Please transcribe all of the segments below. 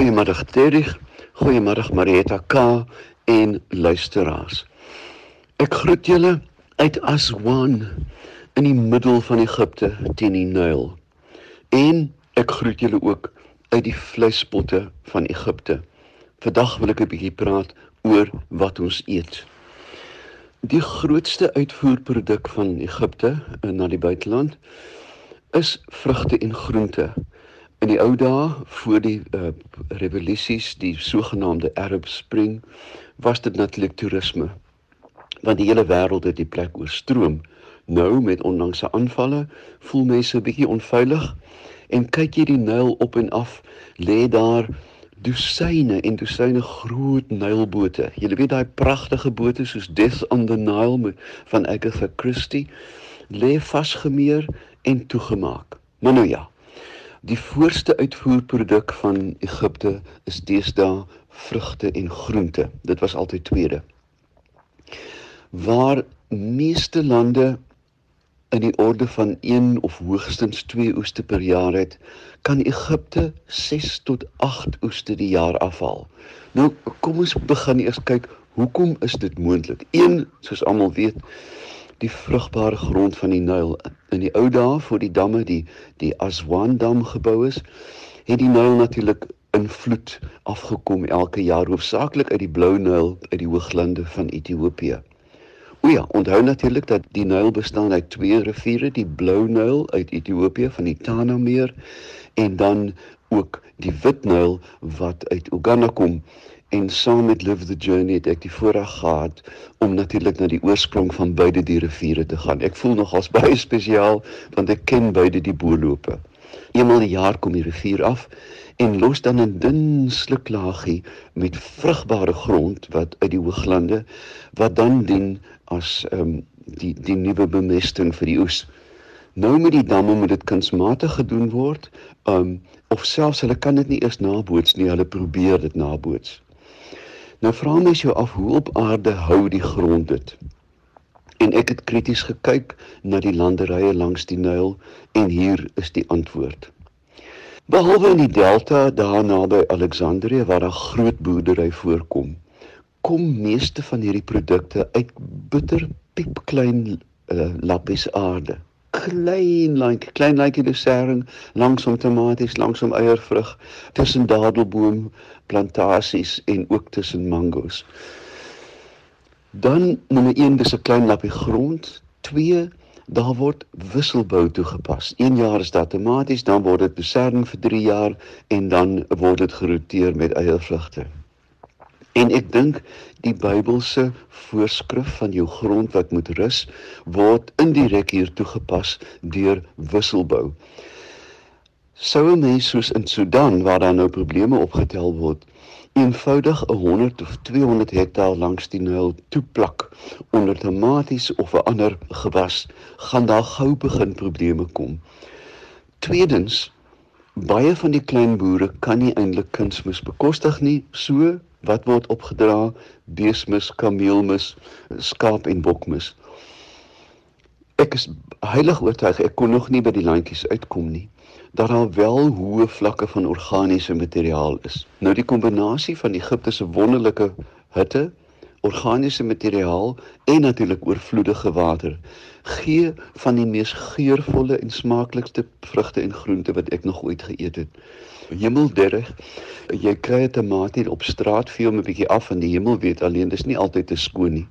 Goeiemiddag Terry, goeiemiddag Marieta K en luisteraars. Ek groet julle uit Aswan in die middel van Egipte teen die Nyl. En ek groet julle ook uit die vleispotte van Egipte. Vandag wil ek 'n bietjie praat oor wat ons eet. Die grootste uitvoerproduk van Egipte na die buiteland is vrugte en groente. In die ou dae voor die uh, revolusies, die sogenaamde Arab Spring, was dit natuurlik toerisme. Want die hele wêreld het die plek oorstroom. Nou met onlangse aanvalle voel mense 'n bietjie onveilig en kyk jy die Nyl op en af, lê daar dosyne en dosyne groot Nylbote. Jy weet daai pragtige bote soos Death on the Nile van Agatha Christie lê vasgemeer en toegemaak. Maar nou ja, Die voorste uitvoerproduk van Egipte is deesdae vrugte en groente. Dit was altyd tweede. Waar meeste lande in die orde van 1 of hoogstens 2 oeste per jaar het, kan Egipte 6 tot 8 oeste die jaar afhaal. Nou kom ons begin eers kyk hoekom is dit moontlik? Een, soos almal weet, die vrugbare grond van die Nyl. In die ou dae voor die damme die die Aswan dam gebou is, het die Nyl natuurlik in vloed afgekom elke jaar hoofsaaklik uit die Blou Nyl uit die hooglande van Ethiopië. O ja, onthou natuurlik dat die Nyl bestaan uit twee riviere, die Blou Nyl uit Ethiopië van die Tana meer en dan ook die Wit Nyl wat uit Uganda kom en saam met Live the Journey het ek die voorreg gehad om natuurlik na die oorsprong van beide die riviere te gaan. Ek voel nogals baie spesiaal want ek ken beide die boorlope. Eenmal 'n jaar kom die rivier af en los dan 'n dun sluklaagie met vrugbare grond wat uit die hooglande wat dan dien as ehm um, die die nuwe bemesting vir die oes. Nou met die damme moet dit kunsmatig gedoen word. Um of selfs hulle kan dit nie eers naboots nie, hulle probeer dit naboots. Nou vra mens jou af hoe op aarde hou die grond dit. En ek het krities gekyk na die landerye langs die Nyl en hier is die antwoord. Behalwe in die delta daar naby Alexandrië waar 'n groot boerdery voorkom, kom meeste van hierdie produkte uit bitter piepklein uh, lappies aarde klein like klein like dosering langsom tomaties langsom eiervrug tussen dadelboom plantasies en ook tussen mangos. Dan nommer 1 dis 'n klein lappie grond. 2 daar word wisselbou toegepas. 1 jaar is daar tomaties dan word dit besering vir 3 jaar en dan word dit geroteer met eiervrugte En ek dink die Bybelse voorskrif van jou grond wat moet rus word indirek hier toegepas deur wisselbou. Sou 'n mens soos in Sudan waar daar nou probleme opgetel word, eenvoudig 'n 100 of 200 hektaar langs die Nyl toeplak onder tomaties of 'n ander gewas, gaan daar gou begin probleme kom. Tweedens, baie van die klein boere kan nie eintlik kunsmis bekostig nie, so wat word opgedra beesmis, kameelmis, skaap en bokmis. Ek is heilig oortuig ek kon nog nie by die landjies uitkom nie dat daar wel hoë vlakke van organiese materiaal is. Nou die kombinasie van Egipte se wonderlike hitte, organiese materiaal en natuurlik oorvloedige water gee van die mees geurvolle en smaaklikste vrugte en groente wat ek nog ooit geëet het hemelderrig. Jy kry 'n tomaat hier op straat vir hom 'n bietjie af en die hemel weet alleen dis nie altyd te skoon nie.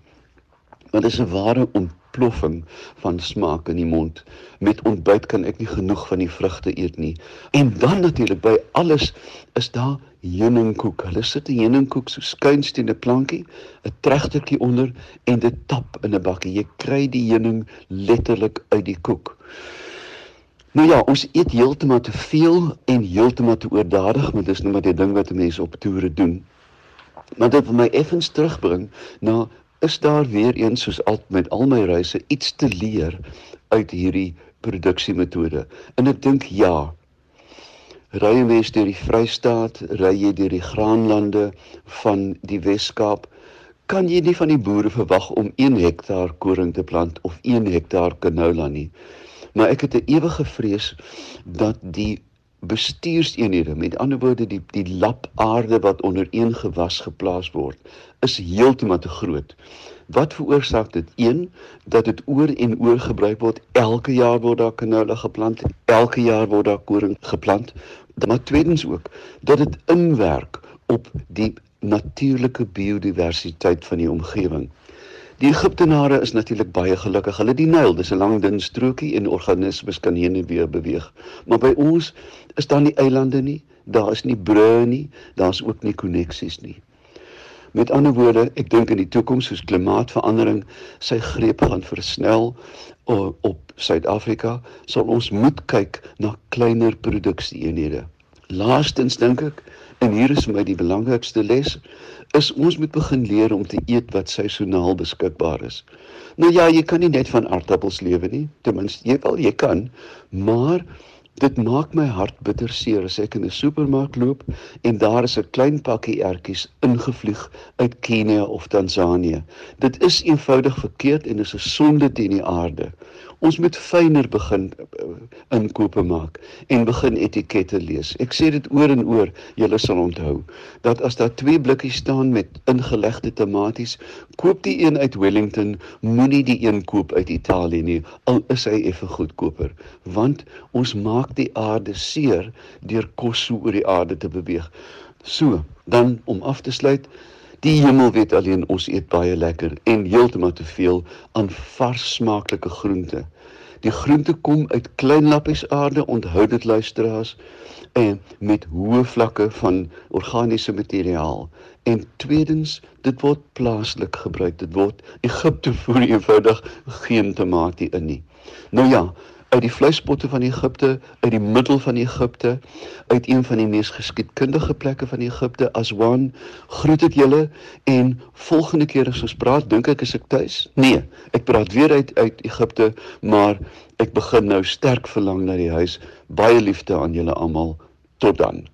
Want dit is 'n ware ontploffing van smaak in die mond. Met ontbyt kan ek nie genoeg van die vrugte eet nie. En dan natuurlik by alles is daar heuningkoek. Hulle sit 'n heuningkoek so skuins teen 'n plankie, 'n tregtertjie onder en dit tap in 'n bakkie. Jy kry die heuning letterlik uit die koek. Nou ja, ons eet heeltemal te veel en heeltemal te oordadig, maar dis nou maar die ding wat mense op toere doen. Maar dit wil my effens terugbring na is daar weer eens soos al met al my reise iets te leer uit hierdie produksiemetode. En ek dink ja. Ry jy mens deur die Vrystaat, ry jy deur die graanlande van die Wes-Kaap, kan jy nie van die boere verwag om 1 hektaar koring te plant of 1 hektaar canola nie. Maar ek het 'n ewige vrees dat die bestuurseenhede, met ander woorde die die lap aarde wat onder een gewas geplaas word, is heeltemal te groot. Wat veroorsaak dit? Een dat dit oor en oor gebruik word. Elke jaar word daar canola geplant, elke jaar word daar koring geplant. Maar tweedens ook dat dit inwerk op die natuurlike biodiversiteit van die omgewing. Die Egiptenare is natuurlik baie gelukkig. Hulle die Nyl, dis 'n lang dun strokie en organismes kan heen en weer beweeg. Maar by ons is daar nie eilande nie, daar is nie brûe nie, daar's ook nie koneksies nie. Met ander woorde, ek dink in die toekoms soos klimaatsverandering sy greep gaan versnel op Suid-Afrika, sal ons moet kyk na kleiner produksieeenhede. Laastens dink ek en hier is my die belangrikste les is ons moet begin leer om te eet wat seisoonaal beskikbaar is. Nou ja, jy kan nie net van aardappels lewe nie, ten minste jy wel jy kan, maar dit maak my hart bitter seer as ek in 'n supermark loop en daar is 'n klein pakkie ertjies ingevlieg uit Kenia of Tansanië. Dit is eenvoudig verkeerd en is 'n sonde teen die aarde. Ons moet fyner begin uh, inkope maak en begin etikette lees. Ek sê dit oor en oor, julle sal onthou dat as daar twee blikkies staan met ingelegde tomaties, koop die een uit Wellington, moenie die een koop uit Italië nie, al is hy effe goedkoper, want ons maak die aarde seer deur kos so oor die aarde te beweeg. So, dan om af te sluit, Die hemel weet alleen ons eet baie lekker en heeltemal te veel aan vars smaaklike groente. Die groente kom uit klein lappies aarde, onthou dit luisteraars, en met hoë vlakke van organiese materiaal. En tweedens, dit word plaaslik gebruik. Dit word Egipte voer eenvoudig geen tamatie in nie. Nou ja, uit die vleispotte van Egipte, uit die middel van Egipte, uit een van die mees geskiedkundige plekke van Egipte, Aswan. Groet ek julle en volgende keer as ons praat, dink ek is ek tuis? Nee, ek praat weer uit uit Egipte, maar ek begin nou sterk verlang na die huis. Baie liefde aan julle almal. Tot dan.